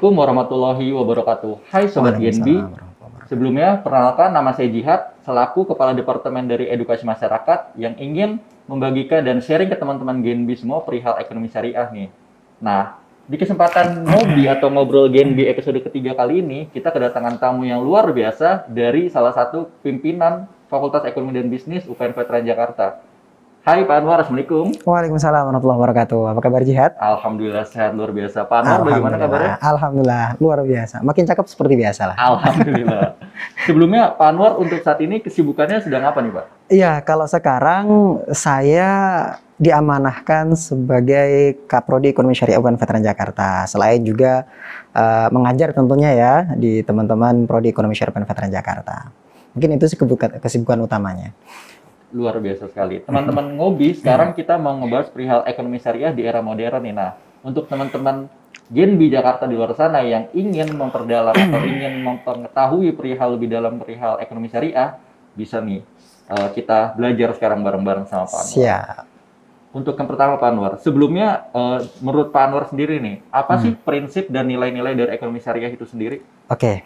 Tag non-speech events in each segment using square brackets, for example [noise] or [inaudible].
Assalamualaikum warahmatullahi wabarakatuh. Hai Sobat GNB. Sebelumnya, perkenalkan nama saya Jihad, selaku Kepala Departemen dari Edukasi Masyarakat yang ingin membagikan dan sharing ke teman-teman GNB semua perihal ekonomi syariah nih. Nah, di kesempatan ngobi atau ngobrol GNB episode ketiga kali ini, kita kedatangan tamu yang luar biasa dari salah satu pimpinan Fakultas Ekonomi dan Bisnis UPN Veteran Jakarta. Hai Pak Anwar, Assalamualaikum. Waalaikumsalam warahmatullahi wabarakatuh. Apa kabar Jihad? Alhamdulillah sehat luar biasa. Pak Anwar bagaimana kabarnya? Alhamdulillah luar biasa. Makin cakep seperti biasa lah. Alhamdulillah. [laughs] Sebelumnya Pak Anwar untuk saat ini kesibukannya sedang apa nih Pak? Iya, kalau sekarang saya diamanahkan sebagai Kaprodi Ekonomi Syariah UPN Veteran Jakarta. Selain juga uh, mengajar tentunya ya di teman-teman Prodi Ekonomi Syariah UPN Veteran Jakarta. Mungkin itu kesibukan, kesibukan utamanya. Luar biasa sekali. Teman-teman ngobi, sekarang kita mau ngebahas perihal ekonomi syariah di era modern nih. Nah, untuk teman-teman Genbi Jakarta di luar sana yang ingin memperdalam atau [clears throat] ingin mengetahui perihal lebih dalam perihal ekonomi syariah, bisa nih uh, kita belajar sekarang bareng-bareng sama Pak Anwar. Siap. Untuk yang pertama Pak Anwar, sebelumnya uh, menurut Pak Anwar sendiri nih, apa hmm. sih prinsip dan nilai-nilai dari ekonomi syariah itu sendiri? Oke. Okay.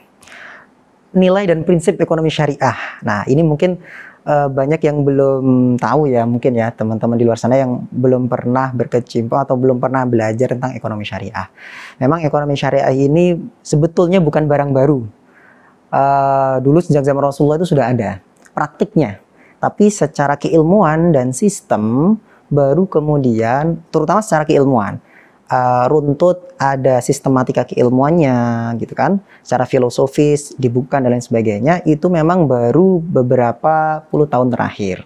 Nilai dan prinsip ekonomi syariah. Nah, ini mungkin uh, banyak yang belum tahu ya, mungkin ya teman-teman di luar sana yang belum pernah berkecimpung atau belum pernah belajar tentang ekonomi syariah. Memang ekonomi syariah ini sebetulnya bukan barang baru. Uh, dulu sejak zaman Rasulullah itu sudah ada praktiknya. Tapi secara keilmuan dan sistem baru kemudian terutama secara keilmuan uh, runtut ada sistematika keilmuannya gitu kan? Secara filosofis dibuka dan lain sebagainya itu memang baru beberapa puluh tahun terakhir.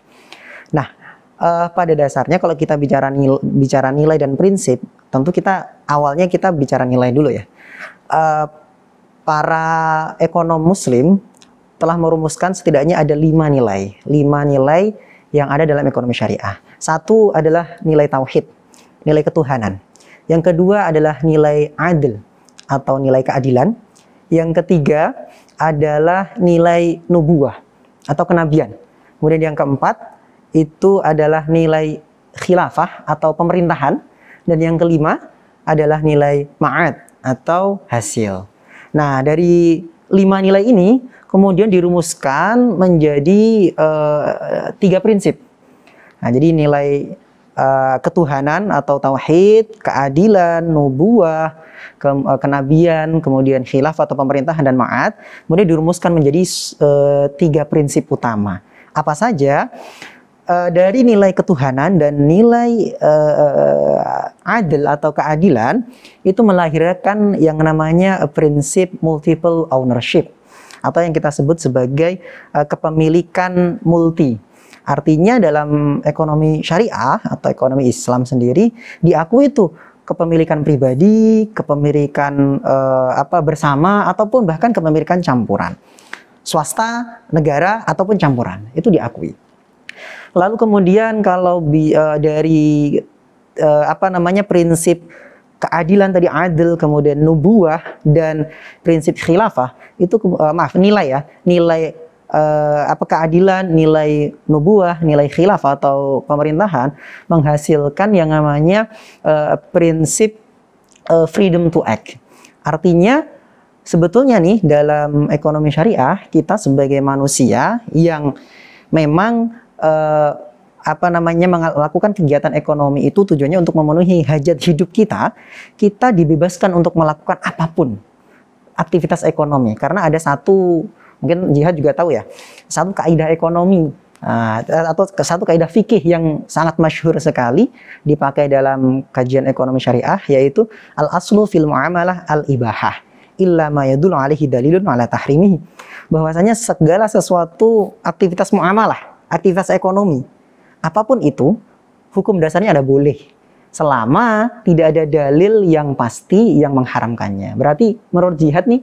Nah uh, pada dasarnya kalau kita bicara nilai, bicara nilai dan prinsip tentu kita awalnya kita bicara nilai dulu ya. Uh, para ekonom muslim telah merumuskan setidaknya ada lima nilai lima nilai yang ada dalam ekonomi syariah. Satu adalah nilai tauhid, nilai ketuhanan. Yang kedua adalah nilai adil atau nilai keadilan. Yang ketiga adalah nilai nubuah atau kenabian. Kemudian yang keempat itu adalah nilai khilafah atau pemerintahan. Dan yang kelima adalah nilai ma'ad atau hasil. Nah, dari lima nilai ini kemudian dirumuskan menjadi uh, tiga prinsip Nah, jadi nilai uh, ketuhanan atau tauhid, keadilan, nubuah, ke, uh, kenabian, kemudian khilaf atau pemerintahan dan ma'at, kemudian dirumuskan menjadi uh, tiga prinsip utama. Apa saja? Uh, dari nilai ketuhanan dan nilai uh, adil atau keadilan itu melahirkan yang namanya prinsip multiple ownership atau yang kita sebut sebagai uh, kepemilikan multi Artinya dalam ekonomi syariah atau ekonomi Islam sendiri diakui itu kepemilikan pribadi, kepemilikan uh, apa bersama ataupun bahkan kepemilikan campuran. Swasta, negara ataupun campuran itu diakui. Lalu kemudian kalau bi, uh, dari uh, apa namanya prinsip keadilan tadi adil, kemudian nubuah dan prinsip khilafah itu uh, maaf nilai ya, nilai uh, apa keadilan, nilai nubuah, nilai khilaf atau pemerintahan menghasilkan yang namanya uh, prinsip uh, freedom to act. Artinya sebetulnya nih dalam ekonomi syariah kita sebagai manusia yang memang uh, apa namanya melakukan kegiatan ekonomi itu tujuannya untuk memenuhi hajat hidup kita, kita dibebaskan untuk melakukan apa pun aktivitas ekonomi karena ada satu Mungkin jihad juga tahu ya. Satu kaidah ekonomi uh, atau satu kaidah fikih yang sangat masyhur sekali dipakai dalam kajian ekonomi syariah yaitu al aslu fil muamalah al ibahah illa ma yadullu alaihi dalilun ala tahrimihi. Bahwasanya segala sesuatu aktivitas muamalah, aktivitas ekonomi, apa pun itu, hukum dasarnya ada boleh selama tidak ada dalil yang pasti yang mengharamkannya. Berarti menurut jihad nih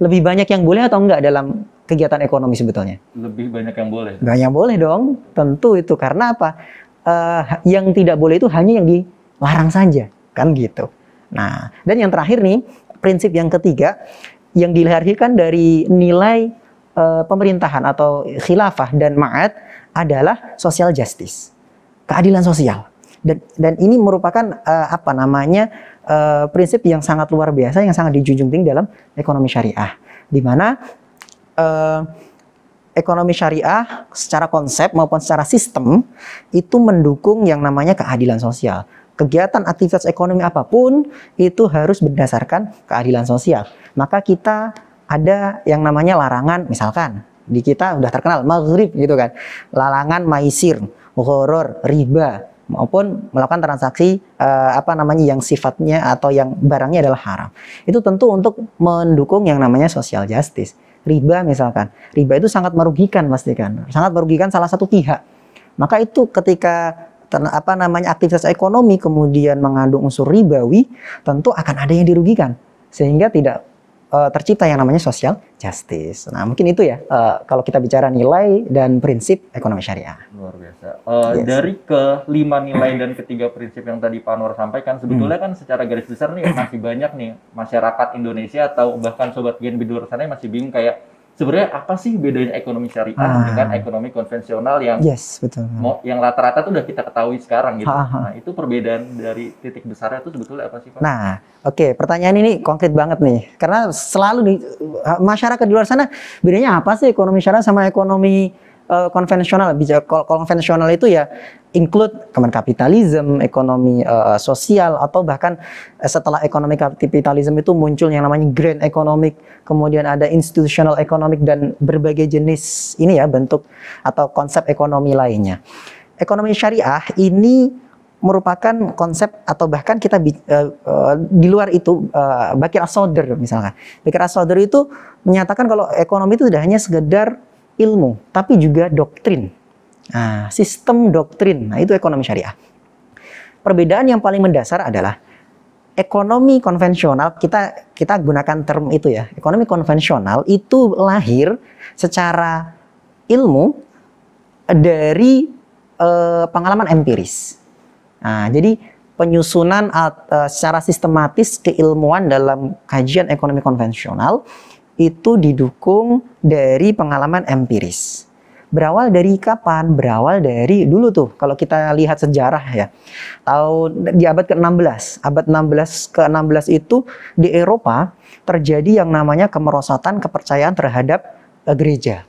lebih banyak yang boleh atau enggak dalam kegiatan ekonomi sebetulnya? Lebih banyak yang boleh. Banyak boleh dong, tentu itu karena apa? Uh, yang tidak boleh itu hanya yang dilarang saja, kan gitu. Nah, dan yang terakhir nih, prinsip yang ketiga yang dilahirkan dari nilai uh, pemerintahan atau khilafah dan ma'at adalah social justice, keadilan sosial. Dan dan ini merupakan uh, apa namanya uh, prinsip yang sangat luar biasa yang sangat dijunjung tinggi dalam ekonomi syariah, di mana uh, ekonomi syariah secara konsep maupun secara sistem itu mendukung yang namanya keadilan sosial. Kegiatan aktivitas ekonomi apa pun itu harus berdasarkan keadilan sosial. Maka kita ada yang namanya larangan, misalkan di kita udah terkenal maghrib gitu kan, larangan maisir, horor, riba maupun melakukan transaksi uh, apa namanya yang sifatnya atau yang barangnya adalah haram. Itu tentu untuk mendukung yang namanya social justice riba misalkan. Riba itu sangat merugikan pasti kan. Sangat merugikan salah satu pihak. Maka itu ketika apa namanya aktivitas ekonomi kemudian mengandung unsur ribawi, tentu akan ada yang dirugikan. Sehingga tidak uh, tercipta yang namanya social justice. Nah, mungkin itu ya uh, kalau kita bicara nilai dan prinsip ekonomi syariah. Luar biasa. Uh, yes. Dari kelima nilai dan ketiga prinsip yang tadi Pak Anwar sampaikan, sebetulnya hmm. kan secara garis besar nih masih banyak nih masyarakat Indonesia atau bahkan sobat Gen di luar sana masih bingung kayak sebenarnya apa sih bedanya ekonomi syariah ah. dengan ekonomi konvensional yang yes betul yang rata-rata tuh udah kita ketahui sekarang gitu. Ha, ha. Nah itu perbedaan dari titik besarnya itu sebetulnya apa sih pak? Nah oke okay, pertanyaan ini konkret banget nih karena selalu di masyarakat di luar sana bedanya apa sih ekonomi syariah sama ekonomi uh, konvensional. Bicara konvensional itu ya include common capitalism, ekonomi uh, sosial atau bahkan uh, setelah ekonomi kapitalisme itu muncul yang namanya grand economic, kemudian ada institutional economic dan berbagai jenis ini ya bentuk atau konsep ekonomi lainnya. Ekonomi syariah ini merupakan konsep atau bahkan kita uh, uh, di luar itu uh, Bakir Asoder misalkan. Bakir Asoder itu menyatakan kalau ekonomi itu tidak hanya sekedar ilmu, tapi juga doktrin. Nah, sistem doktrin, nah itu ekonomi syariah. Perbedaan yang paling mendasar adalah ekonomi konvensional kita kita gunakan term itu ya ekonomi konvensional itu lahir secara ilmu dari uh, pengalaman empiris nah jadi penyusunan uh, secara sistematis keilmuan dalam kajian ekonomi konvensional itu didukung dari pengalaman empiris. Berawal dari kapan? Berawal dari dulu tuh kalau kita lihat sejarah ya. Tahun di abad ke-16, abad 16 ke-16 itu di Eropa terjadi yang namanya kemerosotan kepercayaan terhadap uh, gereja.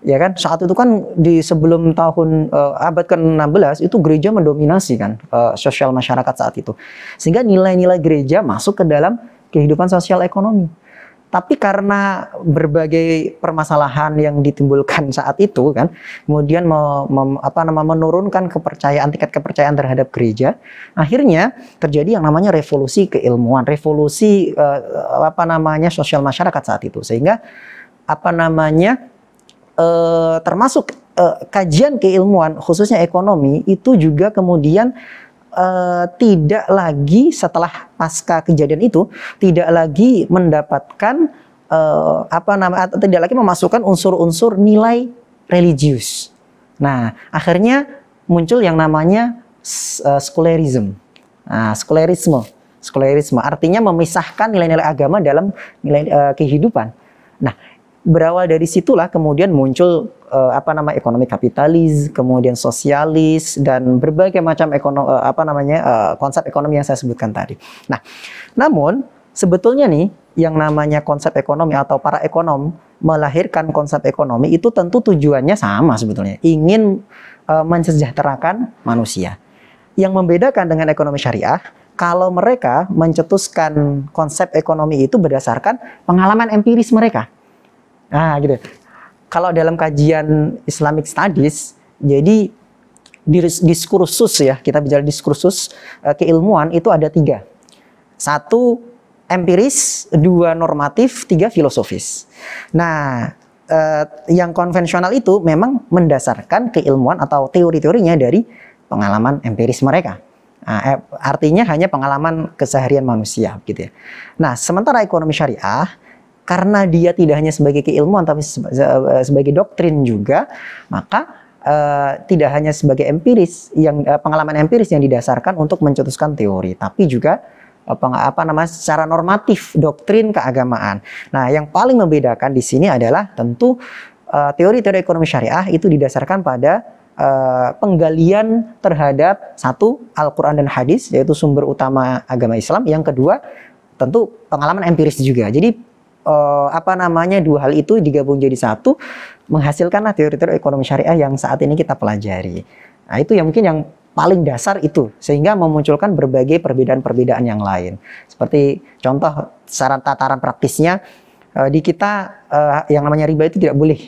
Ya kan, saat itu kan di sebelum tahun uh, abad ke-16 itu gereja mendominasi kan uh, sosial masyarakat saat itu. Sehingga nilai-nilai gereja masuk ke dalam kehidupan sosial ekonomi. Tapi karena berbagai permasalahan yang ditimbulkan [laughs] saat itu kan, kemudian me, me, apa nama menurunkan kepercayaan tingkat kepercayaan terhadap gereja, akhirnya terjadi yang namanya revolusi keilmuan, revolusi uh, apa namanya sosial masyarakat saat itu. Sehingga apa namanya uh, termasuk uh, kajian keilmuan khususnya ekonomi itu juga kemudian uh, tidak lagi setelah pasca kejadian itu tidak lagi mendapatkan uh, apa nama atau tidak lagi memasukkan unsur-unsur nilai religius. Nah, akhirnya muncul yang namanya uh, sekularisme. Nah, sekularisme, sekularisme artinya memisahkan nilai-nilai agama dalam nilai uh, kehidupan. Nah, berawal dari situlah kemudian muncul uh, apa nama ekonomi kapitalis, kemudian sosialis dan berbagai macam ekonomi uh, apa namanya uh, konsep ekonomi yang saya sebutkan tadi. Nah, namun sebetulnya nih yang namanya konsep ekonomi atau para ekonom melahirkan konsep ekonomi itu tentu tujuannya sama sebetulnya, ingin uh, mensejahterakan manusia. Yang membedakan dengan ekonomi syariah kalau mereka mencetuskan konsep ekonomi itu berdasarkan pengalaman empiris mereka Nah, gitu. Kalau dalam kajian Islamic Studies, jadi diskursus ya, kita bicara diskursus uh, keilmuan itu ada tiga. Satu empiris, dua normatif, tiga filosofis. Nah, uh, yang konvensional itu memang mendasarkan keilmuan atau teori-teorinya dari pengalaman empiris mereka. Nah, eh, artinya hanya pengalaman keseharian manusia gitu ya. Nah, sementara ekonomi syariah karena dia tidak hanya sebagai keilmuan tapi eh, sebagai doktrin juga, maka uh, tidak hanya sebagai empiris yang uh, pengalaman empiris yang didasarkan untuk mencetuskan teori, tapi juga apa, apa namanya secara normatif doktrin keagamaan. Nah, yang paling membedakan di sini adalah tentu teori-teori uh, ekonomi syariah itu didasarkan pada uh, penggalian terhadap satu Al-Quran dan hadis yaitu sumber utama agama Islam yang kedua tentu pengalaman empiris juga jadi uh, apa namanya dua hal itu digabung jadi satu menghasilkanlah teori-teori ekonomi syariah yang saat ini kita pelajari nah itu yang mungkin yang paling dasar itu sehingga memunculkan berbagai perbedaan-perbedaan yang lain. Seperti contoh saran tataran praktisnya uh, di kita uh, yang namanya riba itu tidak boleh,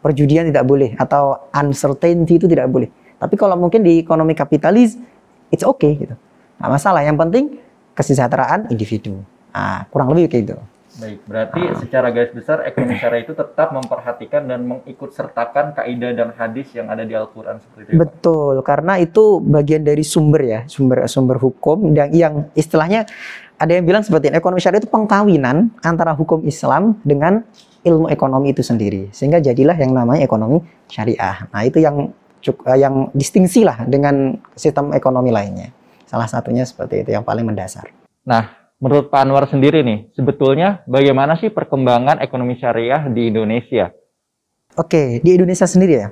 perjudian tidak boleh atau uncertainty itu tidak boleh. Tapi kalau mungkin di ekonomi kapitalis it's okay gitu. Nah, masalah yang penting kesejahteraan individu. Nah, kurang lebih kayak gitu. Baik, berarti secara garis besar ekonomi syariah itu tetap memperhatikan dan mengikut sertakan kaidah dan hadis yang ada di Al-Qur'an seperti itu. Betul, karena itu bagian dari sumber ya, sumber sumber hukum dan yang istilahnya ada yang bilang seperti ini, ekonomi syariah itu pengkawinan antara hukum Islam dengan ilmu ekonomi itu sendiri. Sehingga jadilah yang namanya ekonomi syariah. Nah, itu yang eh, yang distingsi lah dengan sistem ekonomi lainnya. Salah satunya seperti itu yang paling mendasar. Nah, menurut Pak Anwar sendiri nih, sebetulnya bagaimana sih perkembangan ekonomi syariah di Indonesia? Oke, di Indonesia sendiri ya.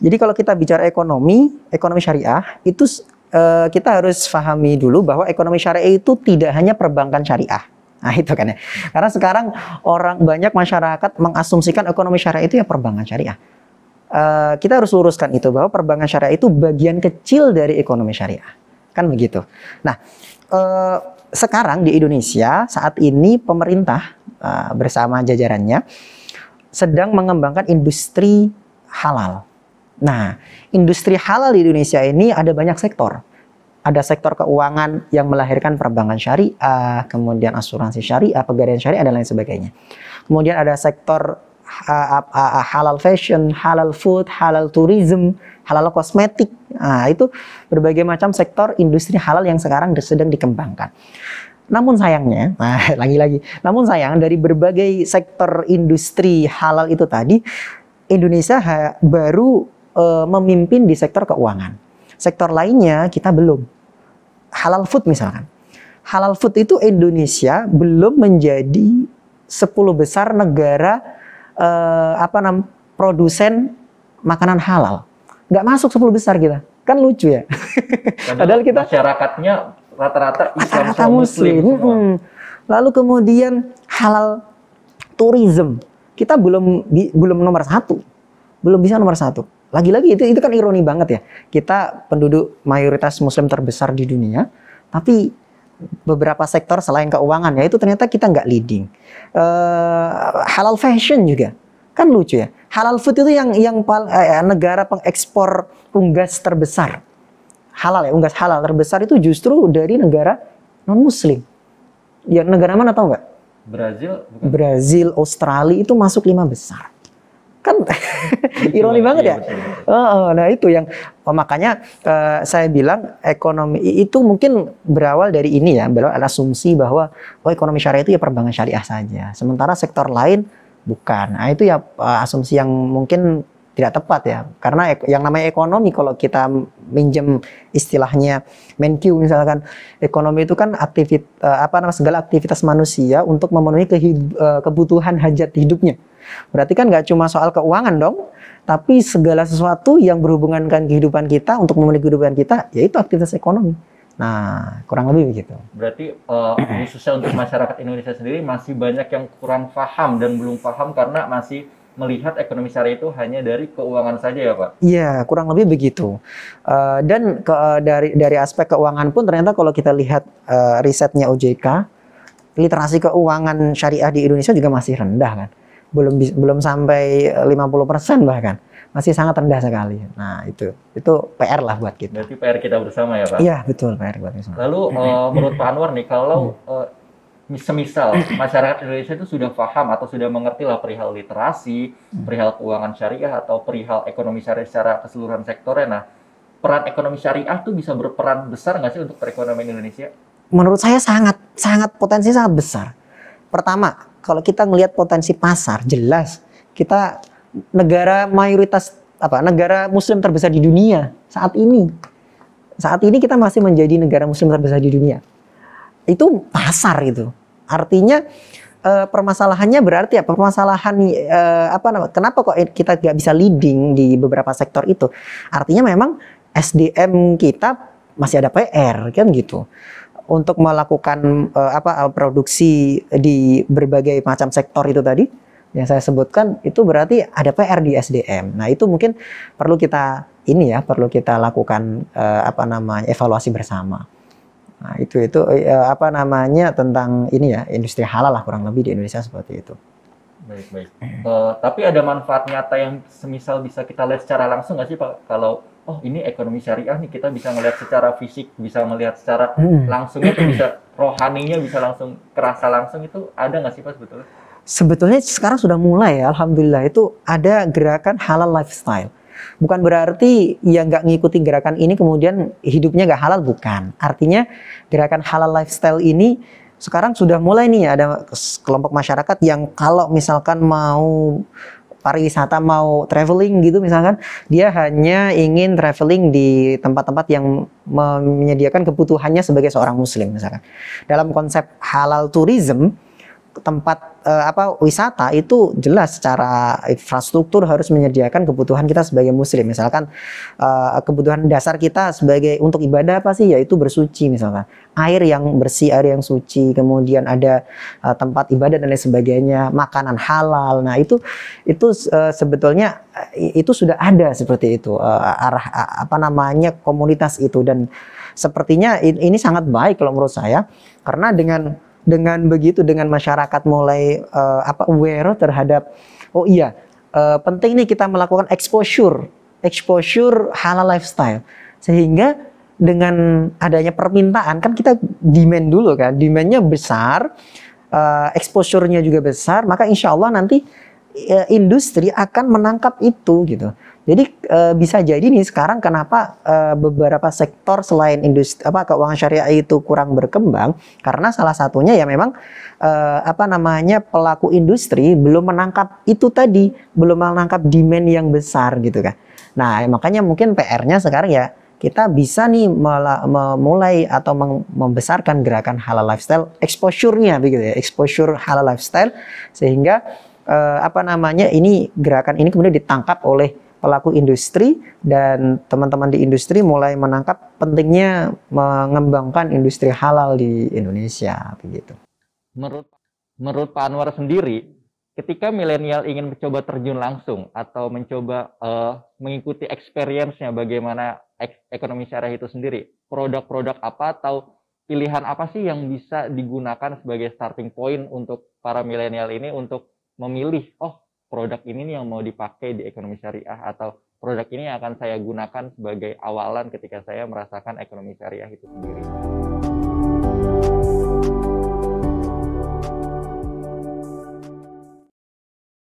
Jadi kalau kita bicara ekonomi, ekonomi syariah itu uh, kita harus pahami dulu bahwa ekonomi syariah itu tidak hanya perbankan syariah. Nah [laughs] itu kan ya. Karena sekarang orang banyak masyarakat mengasumsikan ekonomi syariah itu ya perbankan syariah. Uh, kita harus luruskan itu bahwa perbankan syariah itu bagian kecil dari ekonomi syariah. Kan begitu. Nah, uh, sekarang di Indonesia saat ini pemerintah uh, bersama jajarannya sedang mengembangkan industri halal. Nah, industri halal di Indonesia ini ada banyak sektor. Ada sektor keuangan yang melahirkan perbankan syariah, kemudian asuransi syariah, pegadaian syariah dan lain sebagainya. Kemudian ada sektor halal fashion, halal food, halal tourism, halal kosmetik. Nah, itu berbagai macam sektor industri halal yang sekarang sedang dikembangkan. Namun sayangnya, [laughs] nah lagi-lagi, namun sayang dari berbagai sektor industri halal itu tadi, Indonesia baru uh, memimpin di sektor keuangan. Sektor lainnya kita belum. Halal food misalkan. Halal food itu Indonesia belum menjadi 10 besar negara uh, apa nam produsen makanan halal nggak masuk 10 besar kita. Kan lucu ya. Padahal kita masyarakatnya rata-rata Islam rata muslim. muslim. Hmm. Lalu kemudian halal tourism. Kita belum belum nomor satu. Belum bisa nomor satu. Lagi-lagi itu itu kan ironi banget ya. Kita penduduk mayoritas muslim terbesar di dunia, tapi beberapa sektor selain keuangan ya itu ternyata kita nggak leading. Uh, halal fashion juga Kan lucu ya. Halal food itu yang yang eh, negara pengekspor unggas terbesar. Halal ya, unggas halal terbesar itu justru dari negara non muslim. Ya negara mana tahu nggak? Brazil. Bukan? Brazil, Australia itu masuk lima besar. Kan [laughs] ironi banget ya. Uh, nah itu yang oh, makanya uh, saya bilang ekonomi itu mungkin berawal dari ini ya, berawal asumsi bahwa oh ekonomi syariah itu ya perbankan syariah saja. Sementara sektor lain bukan. Nah, itu ya uh, asumsi yang mungkin tidak tepat ya. Karena yang namanya ekonomi kalau kita minjem istilahnya Menq misalkan ekonomi itu kan aktivit uh, apa namanya segala aktivitas manusia untuk memenuhi kehid, uh, kebutuhan hajat hidupnya. Berarti kan nggak cuma soal keuangan dong, tapi segala sesuatu yang berhubungan dengan kehidupan kita untuk memenuhi kehidupan kita yaitu aktivitas ekonomi. Nah, kurang lebih begitu. Berarti uh, [clears throat] khususnya untuk masyarakat Indonesia sendiri masih banyak yang kurang paham dan belum paham karena masih melihat ekonomi syariah itu hanya dari keuangan saja ya Pak? Iya, kurang lebih begitu. Uh, dan ke, uh, dari dari aspek keuangan pun ternyata kalau kita lihat uh, risetnya OJK, literasi keuangan syariah di Indonesia juga masih rendah kan. Belum belum sampai 50% bahkan masih sangat rendah sekali. Nah itu itu PR lah buat kita. Berarti PR kita bersama ya Pak? Iya betul PR buat kita. Lalu uh, [clears throat] menurut Pak Anwar nih kalau uh, semisal masyarakat Indonesia itu sudah paham atau sudah mengerti lah perihal literasi, perihal keuangan syariah atau perihal ekonomi syariah secara keseluruhan sektornya. Nah peran ekonomi syariah tuh bisa berperan besar nggak sih untuk perekonomian Indonesia? Menurut saya sangat sangat potensi sangat besar. Pertama, kalau kita melihat potensi pasar, jelas kita negara mayoritas apa negara muslim terbesar di dunia saat ini. Saat ini kita masih menjadi negara muslim terbesar di dunia. Itu pasar itu. Artinya uh, permasalahannya berarti ya permasalahan uh, apa namanya? Kenapa kok kita nggak bisa leading di beberapa sektor itu? Artinya memang SDM kita masih ada PR kan gitu untuk melakukan uh, apa produksi di berbagai macam sektor itu tadi yang saya sebutkan itu berarti ada PR di SDM. Nah, itu mungkin perlu kita ini ya, perlu kita lakukan uh, apa namanya evaluasi bersama. Nah, itu itu uh, apa namanya tentang ini ya, industri halal lah kurang lebih di Indonesia seperti itu. Baik, baik. Uh, tapi ada manfaat nyata yang semisal bisa kita lihat secara langsung nggak sih Pak? Kalau oh ini ekonomi syariah nih kita bisa melihat secara fisik, bisa melihat secara hmm. langsungnya, bisa rohaninya bisa langsung kerasa langsung itu ada nggak sih Pak sebetulnya? sebetulnya sekarang sudah mulai ya, alhamdulillah itu ada gerakan halal lifestyle. Bukan berarti yang nggak ngikuti gerakan ini kemudian hidupnya nggak halal, bukan. Artinya gerakan halal lifestyle ini sekarang sudah mulai nih ada kelompok masyarakat yang kalau misalkan mau pariwisata mau traveling gitu misalkan dia hanya ingin traveling di tempat-tempat yang menyediakan kebutuhannya sebagai seorang muslim misalkan. Dalam konsep halal tourism tempat uh, apa wisata itu jelas secara infrastruktur harus menyediakan kebutuhan kita sebagai muslim. Misalkan uh, kebutuhan dasar kita sebagai untuk ibadah apa sih? Yaitu bersuci misalkan. Air yang bersih air yang suci kemudian ada uh, tempat ibadah dan lain sebagainya makanan halal. Nah itu itu uh, sebetulnya itu sudah ada seperti itu uh, arah uh, apa namanya komunitas itu. Dan sepertinya ini sangat baik kalau menurut saya karena dengan dengan begitu dengan masyarakat mulai uh, apa aware terhadap oh iya uh, penting nih kita melakukan exposure exposure halal lifestyle. Sehingga dengan adanya permintaan kan kita demand dulu kan demandnya besar uh, exposure-nya juga besar maka insya Allah nanti uh, industri akan menangkap itu gitu jadi e, bisa jadi nih sekarang kenapa e, beberapa sektor selain industri apa keuangan syariah itu kurang berkembang karena salah satunya ya memang e, apa namanya pelaku industri belum menangkap itu tadi, belum menangkap demand yang besar gitu kan. Nah, makanya mungkin PR-nya sekarang ya kita bisa nih memulai atau membesarkan gerakan halal lifestyle exposure-nya begitu ya, exposure halal lifestyle sehingga eh, apa namanya ini gerakan ini kemudian ditangkap oleh pelaku industri dan teman-teman di industri mulai menangkap pentingnya mengembangkan industri halal di Indonesia begitu. Menurut menurut Pak Anwar sendiri, ketika milenial ingin mencoba terjun langsung atau mencoba uh, mengikuti experience-nya bagaimana ek ekonomi syariah itu sendiri, produk-produk apa atau pilihan apa sih yang bisa digunakan sebagai starting point untuk para milenial ini untuk memilih, oh produk ini nih yang mau dipakai di ekonomi syariah atau produk ini yang akan saya gunakan sebagai awalan ketika saya merasakan ekonomi syariah itu sendiri.